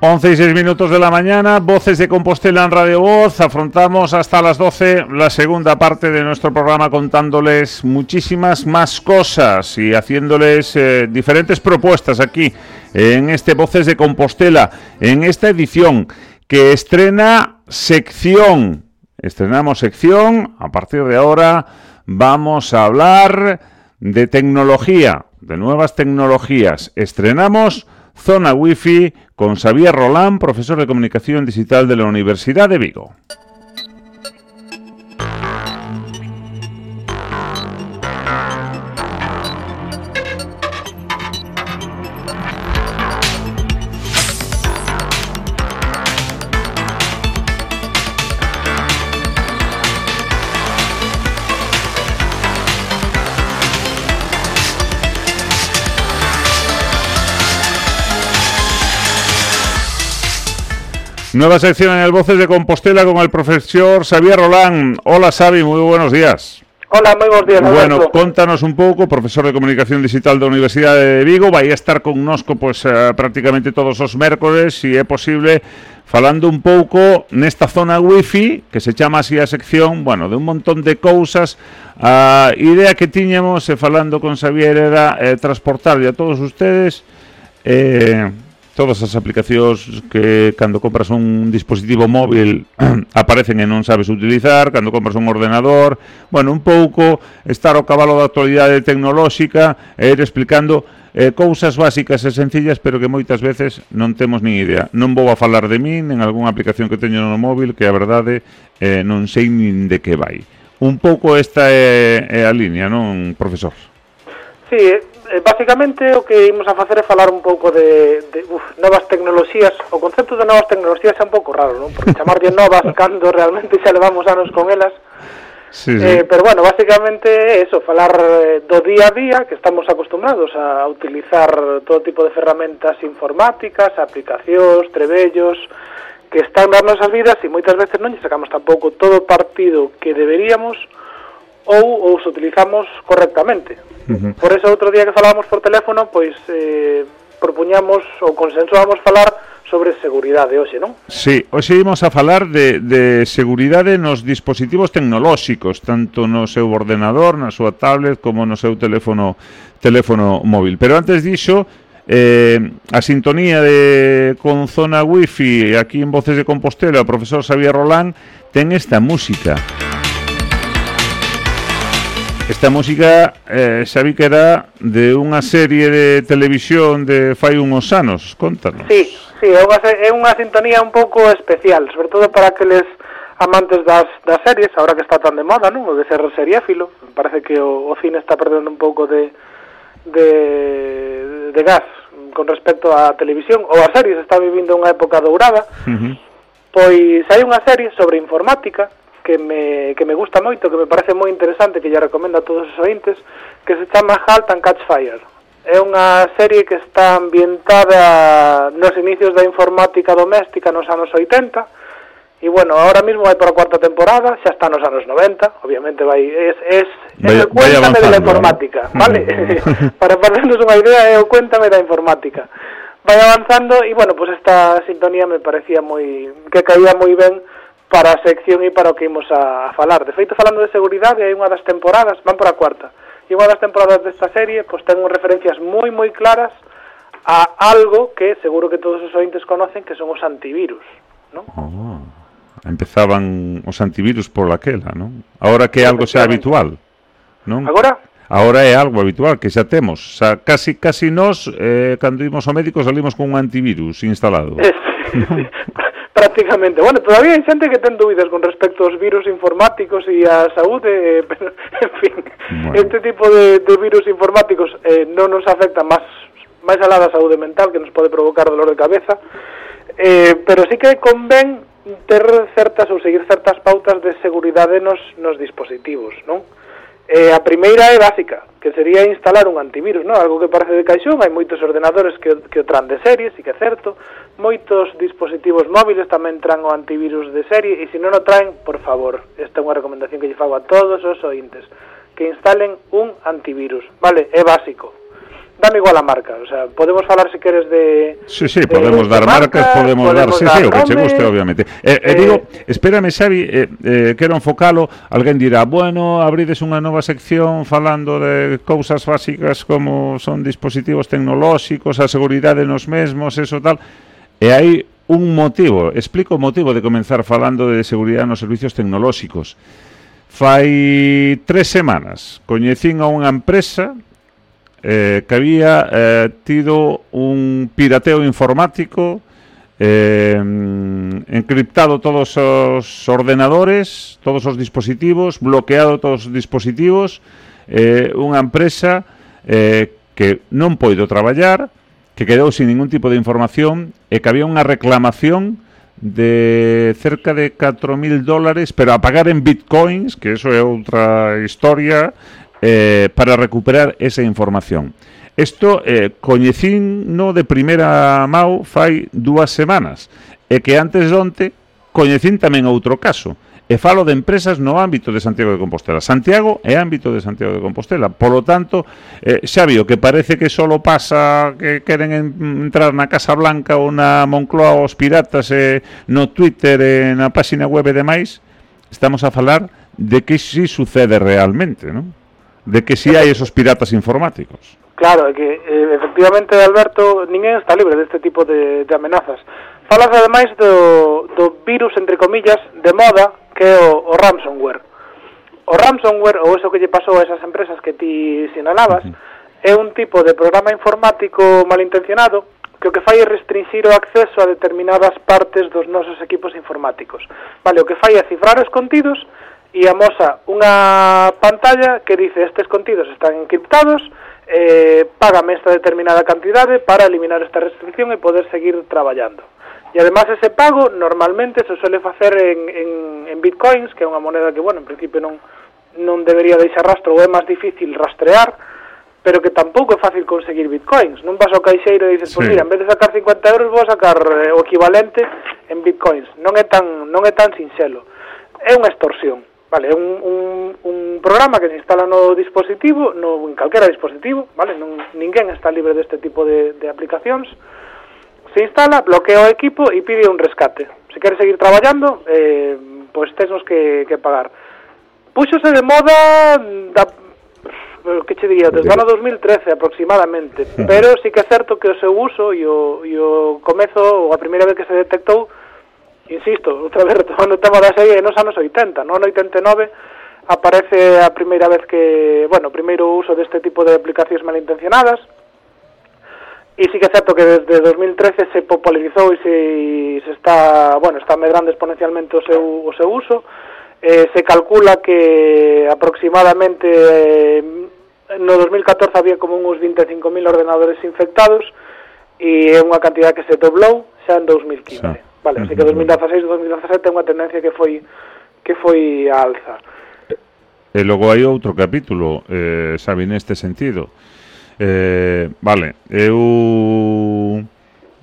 11 y 6 minutos de la mañana, Voces de Compostela en Radio Voz. Afrontamos hasta las 12 la segunda parte de nuestro programa contándoles muchísimas más cosas y haciéndoles eh, diferentes propuestas aquí en este Voces de Compostela, en esta edición que estrena sección. Estrenamos sección, a partir de ahora vamos a hablar de tecnología, de nuevas tecnologías. Estrenamos Zona Wi-Fi con Xavier Roland, profesor de Comunicación Digital de la Universidad de Vigo. Nueva sección en el Voces de Compostela con el profesor Xavier Rolán. Hola Xavi, muy buenos días. Hola, muy buenos días. Bueno, contanos un pouco, profesor de Comunicación Digital da Universidade de Vigo, vai a estar con nosco pois, uh, prácticamente todos os mércores, se é posible, falando un pouco nesta zona wifi, que se chama así a sección, bueno, de un montón de cousas. A idea que tiñamos, e falando con Xavier, era eh, transportarle a todos ustedes... Eh, todas as aplicacións que cando compras un dispositivo móvil aparecen e non sabes utilizar, cando compras un ordenador, bueno, un pouco estar ao cabalo da actualidade tecnolóxica e ir explicando eh, cousas básicas e sencillas, pero que moitas veces non temos nin idea. Non vou a falar de min en algunha aplicación que teño no móvil que a verdade eh, non sei nin de que vai. Un pouco esta é, é a línea, non, profesor? Sí, eh, basicamente o que imos a facer é falar un pouco de, de uf, novas tecnoloxías. O concepto de novas tecnoloxías é un pouco raro, non? Porque chamarlle novas cando realmente xa levamos anos con elas. Sí, sí. Eh, pero bueno, basicamente eso, falar eh, do día a día que estamos acostumbrados a utilizar todo tipo de ferramentas informáticas, aplicacións, trebellos, que están nas nosas vidas e moitas veces non lle sacamos tampouco todo o partido que deberíamos, ou os utilizamos correctamente. Uh -huh. Por eso, outro día que falábamos por teléfono, pois eh, propoñamos ou consensuamos falar sobre seguridade hoxe, non? Sí, hoxe imos a falar de, de seguridade nos dispositivos tecnolóxicos, tanto no seu ordenador, na súa tablet, como no seu teléfono teléfono móvil. Pero antes dixo, Eh, a sintonía de con zona wifi aquí en Voces de Compostela, o profesor Xavier Rolán ten esta música. Esta música eh, xa vi que era de unha serie de televisión de fai uns anos, contanos. Sí, sí, é unha, é unha sintonía un pouco especial, sobre todo para aqueles amantes das, das series, ahora que está tan de moda, non? O de ser seriéfilo, parece que o, o cine está perdendo un pouco de, de, de gas con respecto á televisión ou a series, está vivindo unha época dourada, uh -huh. pois hai unha serie sobre informática que me, que me gusta moito, que me parece moi interesante, que lle recomendo a todos os ointes, que se chama Halt and Catch Fire. É unha serie que está ambientada nos inicios da informática doméstica nos anos 80, e bueno, ahora mismo vai para a cuarta temporada, xa está nos anos 90, obviamente vai, es, es, vai, é o cuéntame de la informática, ¿no? vale? para facernos unha idea, é o cuéntame da informática. Vai avanzando, e bueno, pues esta sintonía me parecía moi, que caía moi ben, para a sección e para o que imos a, a falar. De feito, falando de seguridade, hai unha das temporadas, van por a cuarta, e unha das temporadas desta serie, pois ten referencias moi moi claras a algo que seguro que todos os ointes conocen, que son os antivirus, non? Oh, empezaban os antivirus por aquela, non? Ahora que é algo xa habitual, non? Agora? Ahora é algo habitual que xa temos, xa casi casi nós eh, cando imos ao médico salimos con un antivirus instalado. prácticamente. Bueno, todavía hai xente que ten dúbidas con respecto aos virus informáticos e a saúde, eh, pero, en fin, bueno. este tipo de, de virus informáticos eh, non nos afecta máis máis alá da saúde mental que nos pode provocar dolor de cabeza, eh, pero sí que convén ter certas ou seguir certas pautas de seguridade nos, nos dispositivos, non? Eh, a primeira é básica, que sería instalar un antivirus, non? Algo que parece de caixón, hai moitos ordenadores que, que o tran de series, e que é certo, moitos dispositivos móviles tamén traen o antivirus de serie e se non o traen, por favor, esta é unha recomendación que lle fago a todos os ointes, que instalen un antivirus, vale? É básico. Dame igual a marca, o sea, podemos falar se queres de Sí, sí, podemos de, dar marcas, marcas, podemos, podemos dar, sí, dar sí, o que che guste obviamente. Eh, eh, eh digo, espérame Xavi, eh, eh quero enfocalo, alguén dirá, bueno, abrides unha nova sección falando de cousas básicas como son dispositivos tecnolóxicos, a seguridade nos mesmos, eso tal. E hai un motivo, explico o motivo de comenzar falando de seguridade nos servicios tecnolóxicos. Fai tres semanas coñecín a unha empresa eh, que había eh, tido un pirateo informático eh, encriptado todos os ordenadores, todos os dispositivos, bloqueado todos os dispositivos, eh, unha empresa eh, que non poido traballar, que quedou sin ningún tipo de información e que había unha reclamación de cerca de 4.000 dólares, pero a pagar en bitcoins, que eso é outra historia, eh, para recuperar esa información. Isto eh, coñecín no de primeira mão fai dúas semanas, e que antes de onte coñecín tamén outro caso E falo de empresas no ámbito de Santiago de Compostela. Santiago é ámbito de Santiago de Compostela. Polo tanto, eh, xa vio que parece que só pasa que queren entrar na Casa Blanca ou na Moncloa os piratas eh, no Twitter, eh, na página web e demais. Estamos a falar de que si sucede realmente, non? De que si hai esos piratas informáticos. Claro, é que eh, efectivamente, Alberto, ninguén está libre deste tipo de, de amenazas. Falas ademais do, do virus, entre comillas, de moda que é o, o ransomware. O ransomware, ou eso que lle pasou a esas empresas que ti sinalabas, é un tipo de programa informático malintencionado que o que fai é restringir o acceso a determinadas partes dos nosos equipos informáticos. Vale, o que fai é cifrar os contidos e amosa unha pantalla que dice estes contidos están encriptados eh, págame esta determinada cantidade para eliminar esta restricción e poder seguir traballando. E además ese pago normalmente se suele facer en, en, en bitcoins, que é unha moneda que, bueno, en principio non, non debería deixar rastro ou é máis difícil rastrear, pero que tampouco é fácil conseguir bitcoins. Non vas ao caixeiro e dices, sí. pois mira, en vez de sacar 50 euros vou a sacar eh, o equivalente en bitcoins. Non é tan, non é tan sinxelo. É unha extorsión Vale, é un, un, un programa que se instala no dispositivo, no, en calquera dispositivo, vale? Non, ninguén está libre deste tipo de, de aplicacións. Se instala, bloquea o equipo e pide un rescate. Se queres seguir traballando, eh, pois tesnos que, que pagar. Puxose de moda da, que che diría, desde o ano 2013 aproximadamente, pero sí que é certo que o seu uso e o, e o comezo, ou a primeira vez que se detectou, insisto, outra vez retomando o tema da serie, nos anos 80, no ano 89 aparece a primeira vez que, bueno, o primeiro uso deste tipo de aplicacións malintencionadas, E sí que é certo que desde 2013 se popularizou e se, e se está, bueno, está medrando exponencialmente o seu, o seu uso. Eh, se calcula que aproximadamente eh, no 2014 había como uns 25.000 ordenadores infectados e é unha cantidad que se doblou xa en 2015. Sí. Vale, así que 2016 2017 unha tendencia que foi que foi a alza. E logo hai outro capítulo, eh, sabe, neste sentido. Eh, vale, eu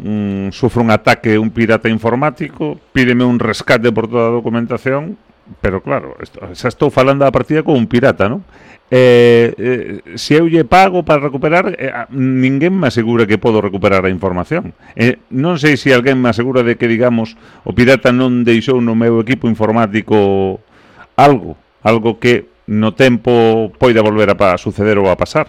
mm, sufro un ataque un pirata informático, pídeme un rescate por toda a documentación, pero claro, esto, xa estou falando a partida con un pirata, non? eh, eh, se eu lle pago para recuperar, eh, ninguén me asegura que podo recuperar a información. Eh, non sei se alguén me asegura de que, digamos, o pirata non deixou no meu equipo informático algo, algo que no tempo poida volver a, a suceder ou a pasar.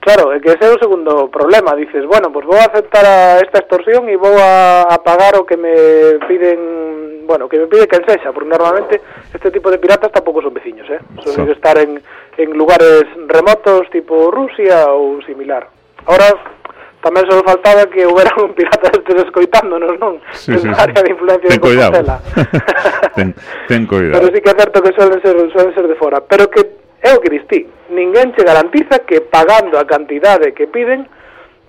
Claro, é que ese é o segundo problema. Dices, bueno, pues vou a aceptar a esta extorsión e vou a, a pagar o que me piden bueno, que me pide que sexa, porque normalmente este tipo de piratas tampouco son veciños, eh? Son so. estar en, en lugares remotos, tipo Rusia ou similar. Ahora, tamén só faltaba que houbera un pirata estes escoitándonos, non? Sí, en sí, área sí. de influencia ten de Compostela. ten, ten cuidado. Pero sí que é certo que suelen ser, suelen ser de fora. Pero que é o que distí. Ninguén che garantiza que pagando a cantidade que piden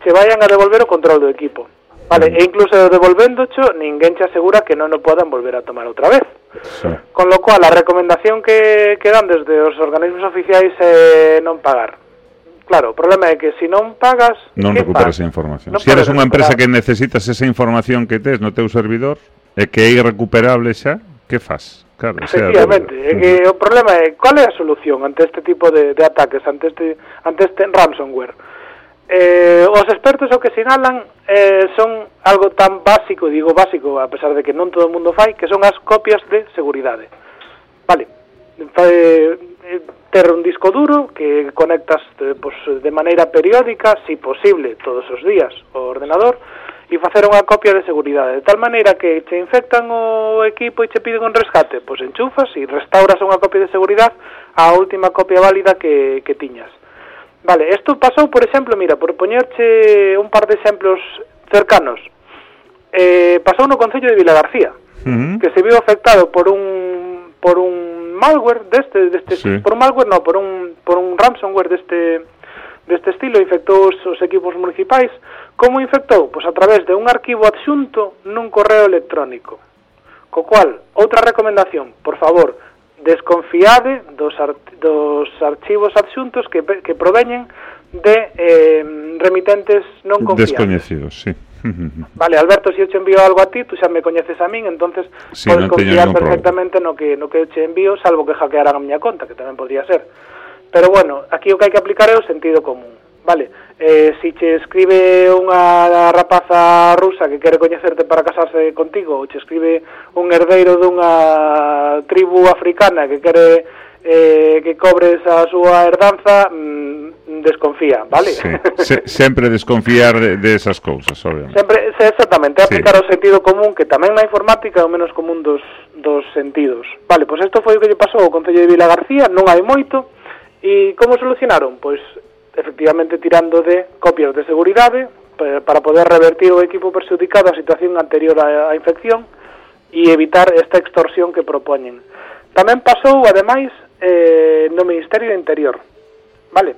che vayan a devolver o control do equipo. Vale, mm. e incluso devolvéndocho, ninguén che asegura que non o podan volver a tomar outra vez. Sí. Con lo cual, a recomendación que, que dan desde os organismos oficiais é non pagar. Claro, o problema é que se si non pagas... Non recuperas a información. Non se si eres unha empresa que necesitas esa información que tes no teu servidor, e que é irrecuperable xa, que fas? Claro, Efectivamente, é que mm. o problema é, cal é a solución ante este tipo de, de ataques, ante este, ante este ransomware? Eh, os expertos o que sinalan eh, son algo tan básico, digo básico, a pesar de que non todo o mundo fai, que son as copias de seguridade. Vale, eh, ter un disco duro que conectas eh, pues, de maneira periódica, si posible, todos os días, o ordenador, e facer unha copia de seguridade, de tal maneira que che infectan o equipo e che piden un rescate, pois enchufas e restauras unha copia de seguridade á última copia válida que, que tiñas Vale, isto pasou, por exemplo, mira, por poñerche un par de exemplos cercanos. Eh, pasou no Concello de Vila García, uh -huh. que se viu afectado por un por un malware deste deste sí. por un malware, no, por un por un ransomware deste deste estilo infectou os, os equipos municipais. Como infectou? Pois a través de un arquivo adxunto nun correo electrónico. Co cual, outra recomendación, por favor, desconfiade dos, ar dos archivos adxuntos que, que proveñen de eh, remitentes non confiables. Descoñecidos, sí. Vale, Alberto, se si eu che envío algo a ti, tú xa me coñeces a min, entonces sí, podes confiar perfectamente no que, no que eu che envío, salvo que hackearan a miña conta, que tamén podría ser. Pero bueno, aquí o que hai que aplicar é o sentido común vale, eh, si che escribe unha rapaza rusa que quere coñecerte para casarse contigo, ou che escribe un herdeiro dunha tribu africana que quere eh, que cobres a súa herdanza, mm, desconfía, vale? Sí. Se, sempre desconfiar de, de esas cousas, obviamente. Sempre, exactamente, aplicar sí. o sentido común, que tamén na informática é o menos común dos, dos sentidos. Vale, pois isto foi o que lle pasou ao Concello de Vila García, non hai moito, E como solucionaron? Pois efectivamente tirando de copias de seguridade para poder revertir o equipo perxudicado a situación anterior á infección e evitar esta extorsión que propoñen. Tamén pasou, ademais, eh, no Ministerio do Interior. Vale?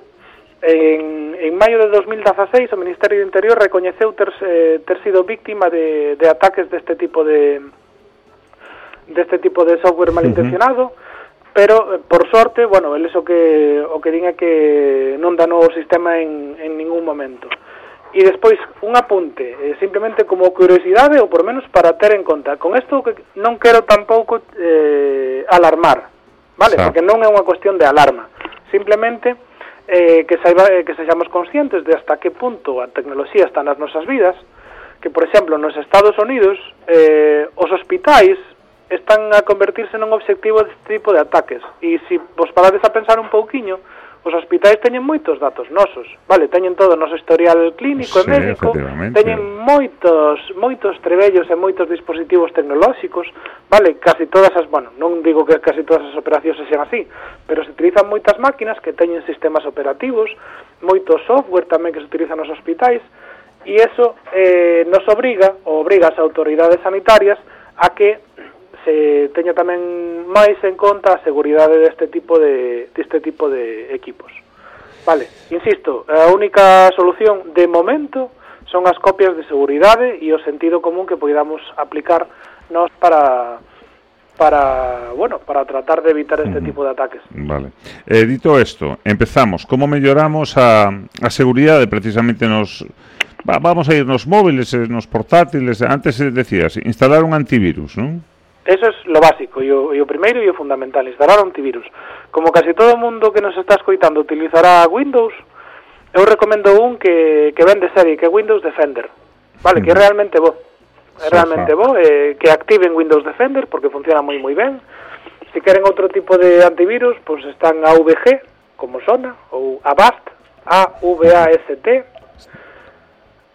En, en maio de 2016, o Ministerio do Interior recoñeceu ter, eh, ter sido víctima de, de ataques deste tipo de deste tipo de software malintencionado, uh -huh pero eh, por sorte, bueno, eles o que o que din é que non danou o sistema en, en ningún momento. E despois un apunte, eh, simplemente como curiosidade ou por menos para ter en conta. Con isto que non quero tampouco eh, alarmar, vale? Xa. Porque non é unha cuestión de alarma. Simplemente eh, que saiba, eh, que sexamos conscientes de hasta que punto a tecnoloxía está nas nosas vidas, que por exemplo nos Estados Unidos eh, os hospitais están a convertirse nun obxectivo deste tipo de ataques. E se vos parades a pensar un pouquiño, os hospitais teñen moitos datos nosos, vale, teñen todo o noso historial clínico sí, e médico, teñen moitos moitos trebellos e moitos dispositivos tecnolóxicos, vale, casi todas as, bueno, non digo que casi todas as operacións se sean así, pero se utilizan moitas máquinas que teñen sistemas operativos, moito software tamén que se utiliza nos hospitais, e eso eh, nos obriga, obriga as autoridades sanitarias a que se teña tamén máis en conta a seguridade deste tipo de deste tipo de equipos. Vale, insisto, a única solución de momento son as copias de seguridade e o sentido común que poidamos aplicar nós para para, bueno, para tratar de evitar este uh -huh. tipo de ataques. Vale. Eh, dito isto, empezamos. Como melloramos a, a seguridade precisamente nos... Va, vamos a ir nos móviles, eh, nos portátiles. Antes eh, decías, instalar un antivirus, non? Eso es lo básico e o, e o primeiro e o fundamental, instalar un antivirus. Como casi todo o mundo que nos está escoitando utilizará Windows, eu recomendo un que, que vende serie, que é Windows Defender. Vale, mm. que é realmente bo. É realmente bo, eh, que activen Windows Defender porque funciona moi moi ben. Se si queren outro tipo de antivirus, pois pues están AVG, como sona, ou Avast, A-V-A-S-T,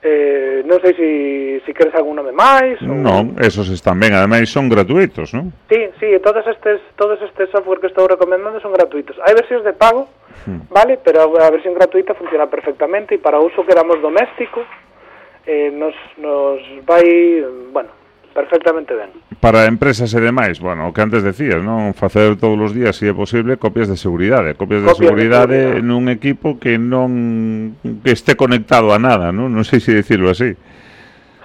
Eh, non sei se si, si queres algún nome máis ou... Non, esos están ben, ademais son gratuitos, non? Sí, sí, todos estes todos estes software que estou recomendando son gratuitos. Hai versións de pago, hmm. vale, pero a versión gratuita funciona perfectamente e para uso que damos doméstico eh, nos, nos vai, bueno, perfectamente ben. Para empresas e demais, bueno, o que antes decías, non facer todos os días, se si é posible, copias de seguridade. Copias, copias de seguridade de seguridade. nun equipo que non que este conectado a nada, non, non sei se dicirlo así.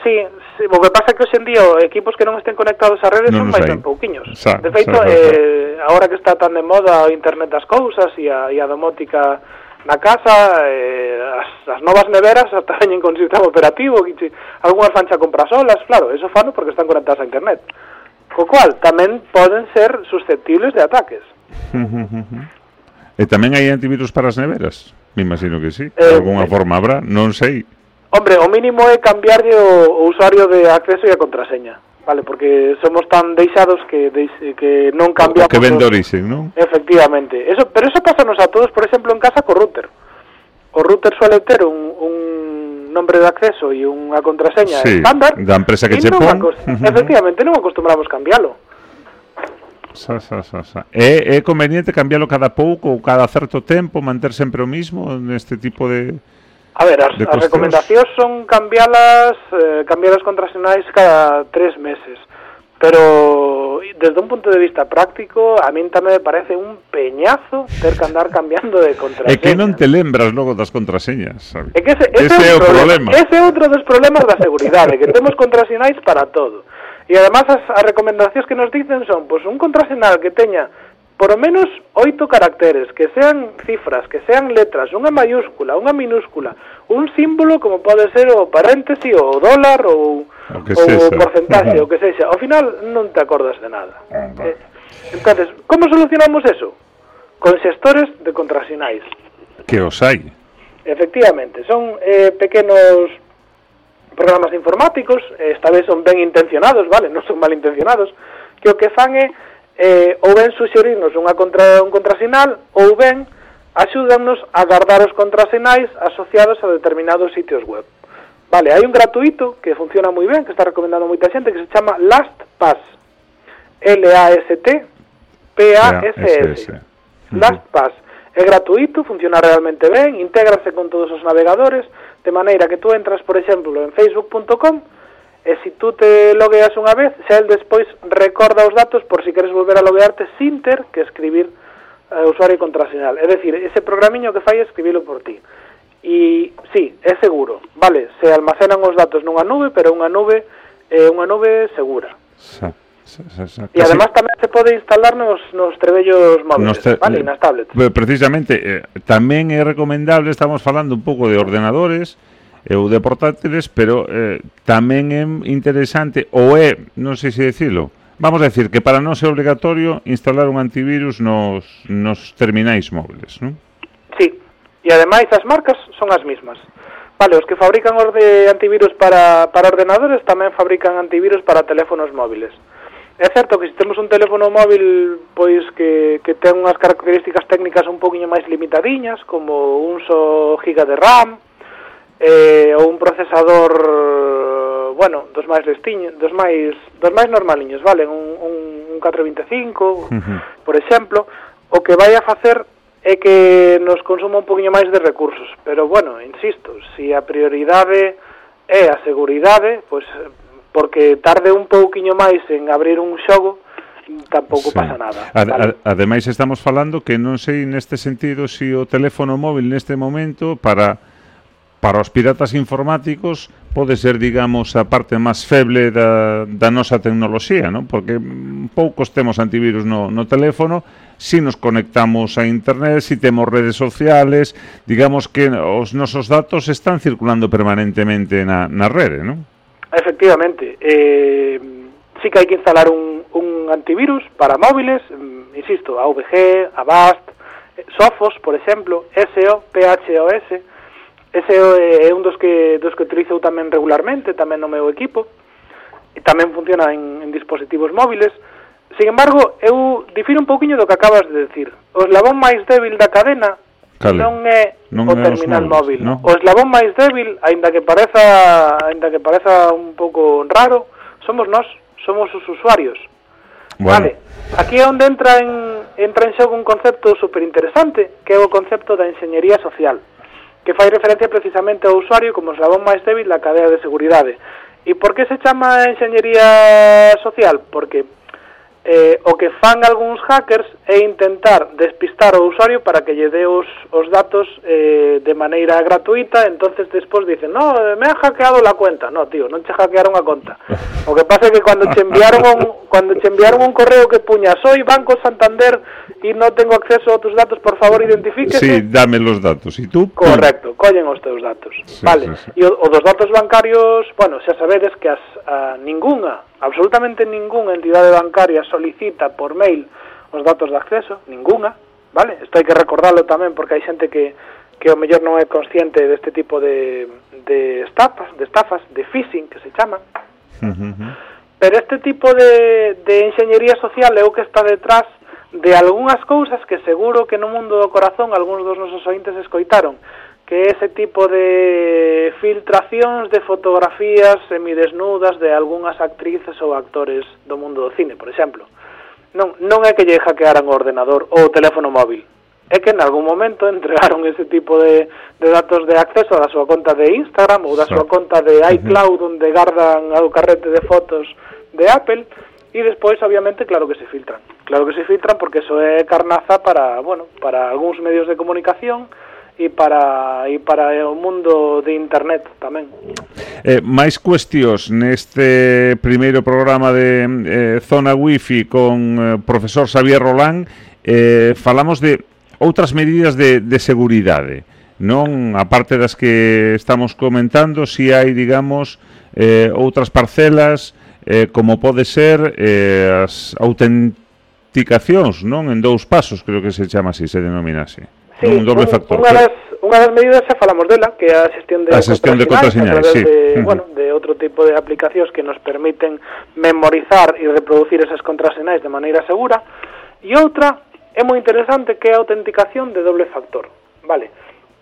Sí, sí, o que pasa é que hoxe en día equipos que non estén conectados a redes non son máis ben pouquiños. Sa, de feito, sa, sa, sa. eh, agora que está tan de moda o internet das cousas e a, e a domótica na casa eh, as, as novas neveras hasta veñen con sistema operativo que algunhas fancha compra solas, claro, eso fano porque están conectadas a internet. Co cual tamén poden ser susceptibles de ataques. E tamén hai antivirus para as neveras? Me imagino que sí, eh, alguna eh, forma habrá, non sei. Hombre, o mínimo é cambiarlle o, o usuario de acceso e a contraseña. Vale, porque somos tan deixados que deix, que non cambiamos... O que vende orixen, non? Efectivamente. Eso, pero eso pásanos a todos, por exemplo, en casa co router. O router suele ter un, un nombre de acceso e unha contraseña sí, estándar da empresa que che pon. Efectivamente, non acostumbramos cambialo. Sa, sa, sa, sa. É, é conveniente cambialo cada pouco ou cada certo tempo, manter sempre o mismo neste tipo de A ver, as, as recomendacións son cambialas, eh, cambiar as contrasinais cada tres meses. Pero desde un punto de vista práctico, a min tamén me parece un peñazo ter que andar cambiando de contraseña. É que non te lembras logo das contraseñas, sabe? É que ese, ese, ese é o problema. problema. Ese é outro dos problemas da seguridade, que temos contrasinais para todo. E además as, as recomendacións que nos dicen son, pois pues, un contrasinal que teña por lo menos oito caracteres, que sean cifras, que sean letras, unha maiúscula, unha minúscula, un símbolo como pode ser o paréntesi, o dólar, ou o, que ou o porcentaxe, o que sexa. Ao final non te acordas de nada. Ah, eh, entonces, como solucionamos eso? Con xestores de contrasinais. Que os hai. Efectivamente, son eh, pequenos programas informáticos, eh, esta vez son ben intencionados, vale, non son mal intencionados, que o que fan é eh, ou ben suxerirnos unha contra, un contrasinal ou ben axúdannos a guardar os contrasinais asociados a determinados sitios web. Vale, hai un gratuito que funciona moi ben, que está recomendando moita xente, que se chama LastPass. L-A-S-T P-A-S-S. LastPass. É gratuito, funciona realmente ben, intégrase con todos os navegadores, de maneira que tú entras, por exemplo, en facebook.com e se tú te logueas unha vez, xa el despois recorda os datos por si queres volver a loguearte sin ter que escribir eh, usuario e contraseñal. É dicir, ese programiño que fai escribilo por ti. E sí, é seguro. Vale, se almacenan os datos nunha nube, pero unha nube é eh, unha nube segura. Sa, sa, sa, sa. E además tamén se pode instalar nos, nos trebellos móviles, nos te, vale, nas tablets. Precisamente, eh, tamén é recomendable, estamos falando un pouco de ordenadores, ou de portátiles, pero eh, tamén é interesante, ou é, non sei se dicilo, vamos a decir que para non ser obligatorio instalar un antivirus nos, nos terminais móviles, non? Sí, e ademais as marcas son as mismas. Vale, os que fabrican os de antivirus para, para ordenadores tamén fabrican antivirus para teléfonos móviles. É certo que se temos un teléfono móvil pois que, que ten unhas características técnicas un poquinho máis limitadiñas, como un só giga de RAM, eh, ou un procesador bueno, dos máis listiños, dos máis dos máis normaliños, vale, un un, un 425, uh -huh. por exemplo, o que vai a facer é que nos consuma un poquinho máis de recursos, pero bueno, insisto, se si a prioridade é a seguridade, pois porque tarde un pouquiño máis en abrir un xogo, tampouco sí. pasa nada. Ad, vale? ad, ademais estamos falando que non sei neste sentido se si o teléfono móvil neste momento para para os piratas informáticos pode ser, digamos, a parte máis feble da, da nosa tecnoloxía, non? Porque poucos temos antivirus no, no teléfono, si nos conectamos a internet, si temos redes sociales, digamos que os nosos datos están circulando permanentemente na, na rede, non? Efectivamente, eh, sí que hai que instalar un, un antivirus para móviles, mm, insisto, AVG, Avast, eh, Sophos, por exemplo, SO, PHOS, Ese eh, é un dos que dos que utilizo tamén regularmente, tamén no meu equipo. E tamén funciona en, en dispositivos móviles. Sin embargo, eu difiro un pouquiño do que acabas de decir. O eslabón máis débil da cadena Cale. non é non o terminal móviles, móvil. No? O eslabón máis débil, aínda que pareza aínda que pareza un pouco raro, somos nós, somos os usuarios. Bueno. Vale. Aquí é onde entra en entra en xogo un concepto superinteresante, que é o concepto da enxeñería social que fai referencia precisamente ao usuario como eslabón máis débil da cadea de seguridade. E por que se chama enxeñería social? Porque eh, o que fan algúns hackers é intentar despistar o usuario para que lle dé os, os datos eh, de maneira gratuita, entonces despois dicen, no, eh, me han hackeado la cuenta. No, tío, non che hackearon a conta. O que pasa é que cando che enviaron un, cando che enviaron un correo que puña, soy Banco Santander e non tengo acceso a teus datos, por favor, identifíquese. Sí, dame los datos. E tú? Correcto, collen os teus datos. Sí, vale. Sí, sí. E o, o dos datos bancarios, bueno, xa sabedes que as a, ninguna, absolutamente ninguna entidade bancaria solicita por mail os datos de acceso, ninguna, vale? Isto hai que recordarlo tamén porque hai xente que que o mellor non é consciente deste tipo de, de estafas, de estafas, de phishing que se chama. Uh -huh. Pero este tipo de, de enxeñería social é o que está detrás de algunhas cousas que seguro que no mundo do corazón algúns dos nosos ointes escoitaron, que ese tipo de filtracións de fotografías semidesnudas de algunhas actrices ou actores do mundo do cine, por exemplo. Non, non é que lle hackearan o ordenador ou o teléfono móvil, é que en algún momento entregaron ese tipo de, de datos de acceso da súa conta de Instagram ou da súa conta de iCloud onde gardan o carrete de fotos de Apple e despois obviamente claro que se filtran. Claro que se filtran porque eso é carnaza para, bueno, para algúns medios de comunicación e para e para o mundo de internet tamén. Eh, máis cuestións neste primeiro programa de eh, Zona Wifi con eh, profesor Xavier Rolán eh, falamos de outras medidas de, de seguridade non a parte das que estamos comentando si hai digamos eh, outras parcelas eh, como pode ser eh, as autent rectificacións, non? En dous pasos, creo que se chama así, se denomina así. Sí, un doble factor. Unha das, unha das medidas xa falamos dela, que é a xestión de, a xestión de contraseñais, sí. de, bueno, de outro tipo de aplicacións que nos permiten memorizar e reproducir esas contraseñas de maneira segura. E outra é moi interesante que é a autenticación de doble factor. Vale.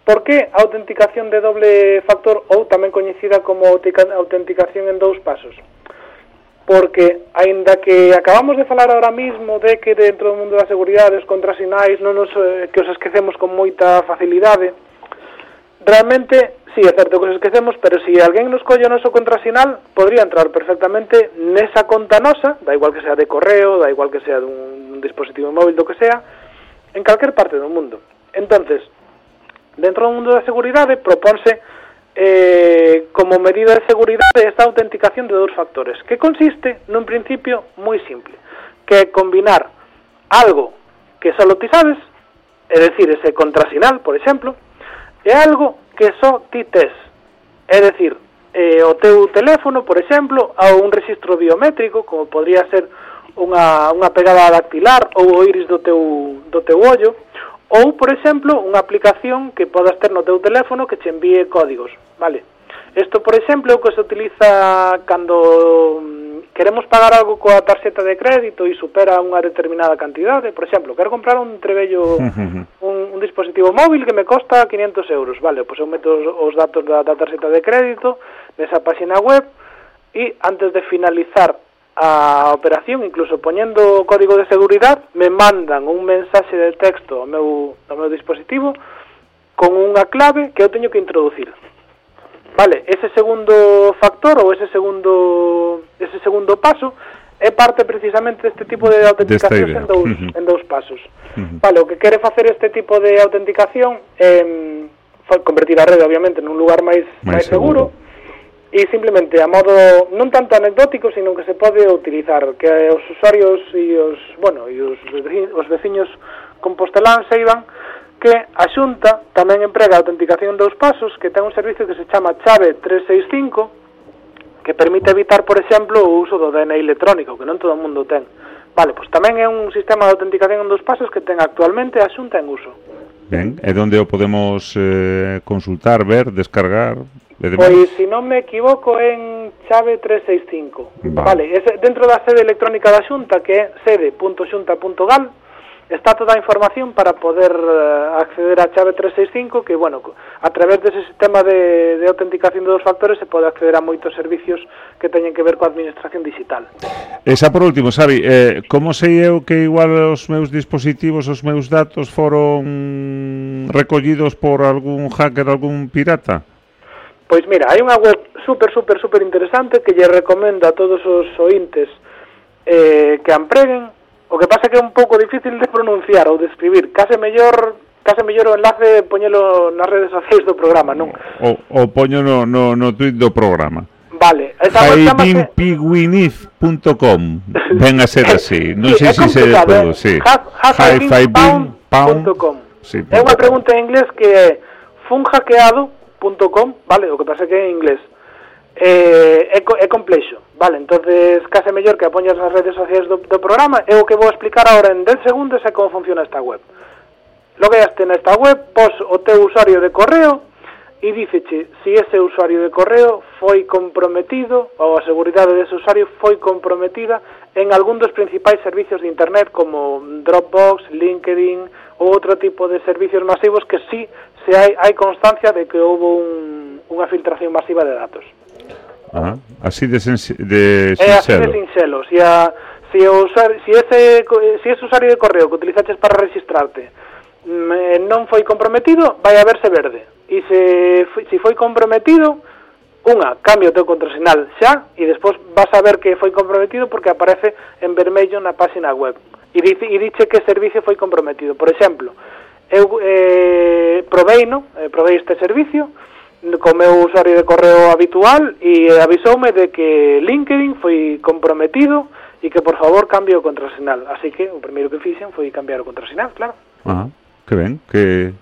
Por que a autenticación de doble factor ou tamén coñecida como autenticación en dous pasos? porque, aínda que acabamos de falar ahora mismo de que dentro do mundo da seguridade os contrasinais non nos, eh, que os esquecemos con moita facilidade, realmente, sí, é certo que os esquecemos, pero se si alguén nos colle o noso contrasinal, podría entrar perfectamente nesa conta nosa, da igual que sea de correo, da igual que sea dun, dun dispositivo móvil, do que sea, en calquer parte do mundo. Entonces, dentro do mundo da seguridade, propónse eh, como medida de seguridade esta autenticación de dous factores, que consiste nun principio moi simple, que é combinar algo que só ti sabes, é decir, ese contrasinal, por exemplo, é algo que só ti tes, é decir, eh, o teu teléfono, por exemplo, ou un registro biométrico, como podría ser unha, unha pegada dactilar ou o iris do teu, do teu ollo, Ou, por exemplo, unha aplicación que podas ter no teu teléfono que che envíe códigos, vale? Isto, por exemplo, é o que se utiliza cando mm, queremos pagar algo coa tarxeta de crédito e supera unha determinada cantidade, por exemplo, quero comprar un trebello, un, un dispositivo móvil que me costa 500 euros, vale, pois eu meto os, os datos da, da tarxeta de crédito nesa página web e antes de finalizar a operación, incluso poñendo o código de seguridade, me mandan un mensaxe de texto ao meu, ao meu dispositivo con unha clave que eu teño que introducir. Vale, ese segundo factor ou ese segundo ese segundo paso é parte precisamente deste tipo de autenticación en dous, uh -huh. en dous pasos. Uh -huh. Vale, o que quere facer este tipo de autenticación é eh, convertir a rede obviamente nun lugar máis máis, máis seguro, seguro e simplemente a modo non tanto anecdótico, sino que se pode utilizar, que os usuarios e os, bueno, e os, os veciños composteláns saiban que a Xunta tamén emprega a autenticación dous pasos, que ten un servicio que se chama Chave 365, que permite evitar, por exemplo, o uso do DNI electrónico, que non todo o mundo ten. Vale, pois tamén é un sistema de autenticación dos pasos que ten actualmente a Xunta en uso. Ben, é onde o podemos eh, consultar, ver, descargar, Pois, se non me equivoco, en chave 365. Vale, vale ese, dentro da sede electrónica da Xunta, que é sede.xunta.gal, está toda a información para poder eh, acceder á chave 365, que, bueno, a través dese sistema de, de autenticación de dos factores se pode acceder a moitos servicios que teñen que ver coa administración digital. E xa por último, Xavi, eh, como sei eu que igual os meus dispositivos, os meus datos foron recollidos por algún hacker, algún pirata? Pois mira, hai unha web super, super, super interesante que lle recomendo a todos os ointes eh, que empreguen. O que pasa que é un pouco difícil de pronunciar ou de escribir. Case mellor case mellor o enlace poñelo nas redes sociais do programa, non? O, o poño no, no, no tweet do programa. Vale, esa jaibinpiguiniz.com Ven a ser así, non sei se se despodo, eh. sí. Jaibinpound.com sí, É unha pregunta en inglés que fun hackeado .com, vale, o que pasa que é en inglés. Eh, é, é complexo, vale, entonces case mellor que apoñas nas redes sociais do, do programa é o que vou explicar agora en 10 segundos é como funciona esta web. Logueaste nesta web, pos o teu usuario de correo e díceche se ese usuario de correo foi comprometido ou a seguridade dese usuario foi comprometida en algún dos principais servicios de internet como Dropbox, LinkedIn, outro tipo de servicios masivos que sí se hai, hai constancia de que houve un, unha filtración masiva de datos. Ah, así de, de sinxelo. É así de sinxelo. Si, a, si, o usar, si, ese, si ese usuario de correo que utilizaches para registrarte mm, eh, non foi comprometido, vai a verse verde. E se, se foi comprometido, unha, cambia o teu contrasinal xa, e despois vas a ver que foi comprometido porque aparece en vermello na páxina web e, dice, e diche que servicio foi comprometido. Por exemplo, eu eh, provei, no? eh, provei este servicio co meu usuario de correo habitual e avisoume de que LinkedIn foi comprometido e que por favor cambie o contrasinal. Así que o primeiro que fixen foi cambiar o contrasinal, claro. Ah, que ben, que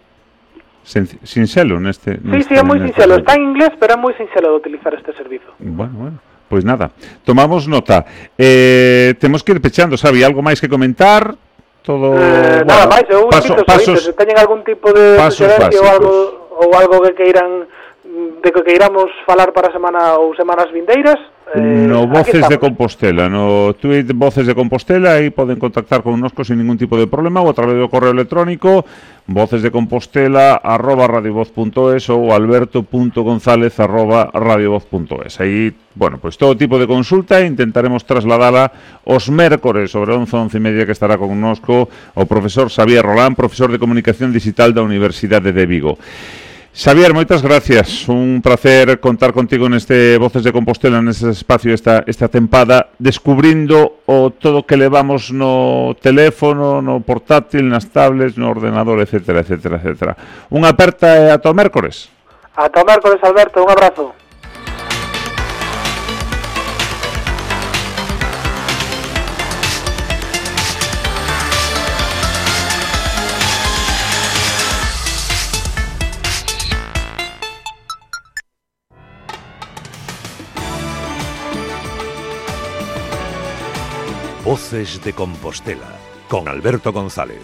sinxelo neste... neste sí, sí, é moi sinxelo, Está en inglés, pero é moi sincelo de utilizar este servizo. Bueno, bueno. Pois nada, tomamos nota. Eh, temos que ir pechando, sabe, algo máis que comentar? Todo eh, bueno, nada máis, eu paso, pasos, se teñen algún tipo de sugerencia ou algo ou algo que queiran de que queiramos falar para a semana ou semanas vindeiras. Eh, no Voces de Compostela, no tweet Voces de Compostela, aí poden contactar con nosco sin ningún tipo de problema ou a través do correo electrónico vocesdecompostela arroba radiovoz.es ou alberto.gonzález arroba radiovoz.es. Aí, bueno, pois pues, todo tipo de consulta intentaremos trasladala os mércores sobre 11, 11 e media que estará con nosco o profesor Xavier Rolán, profesor de Comunicación Digital da Universidade de Vigo. Xavier, moitas gracias. Un placer contar contigo neste Voces de Compostela, neste espacio esta, esta tempada, descubrindo o todo que levamos no teléfono, no portátil, nas tablets, no ordenador, etcétera, etcétera, etcétera. Unha aperta e ata o mércores. Ata o mércores, Alberto. Un abrazo. Voces de Compostela con Alberto González.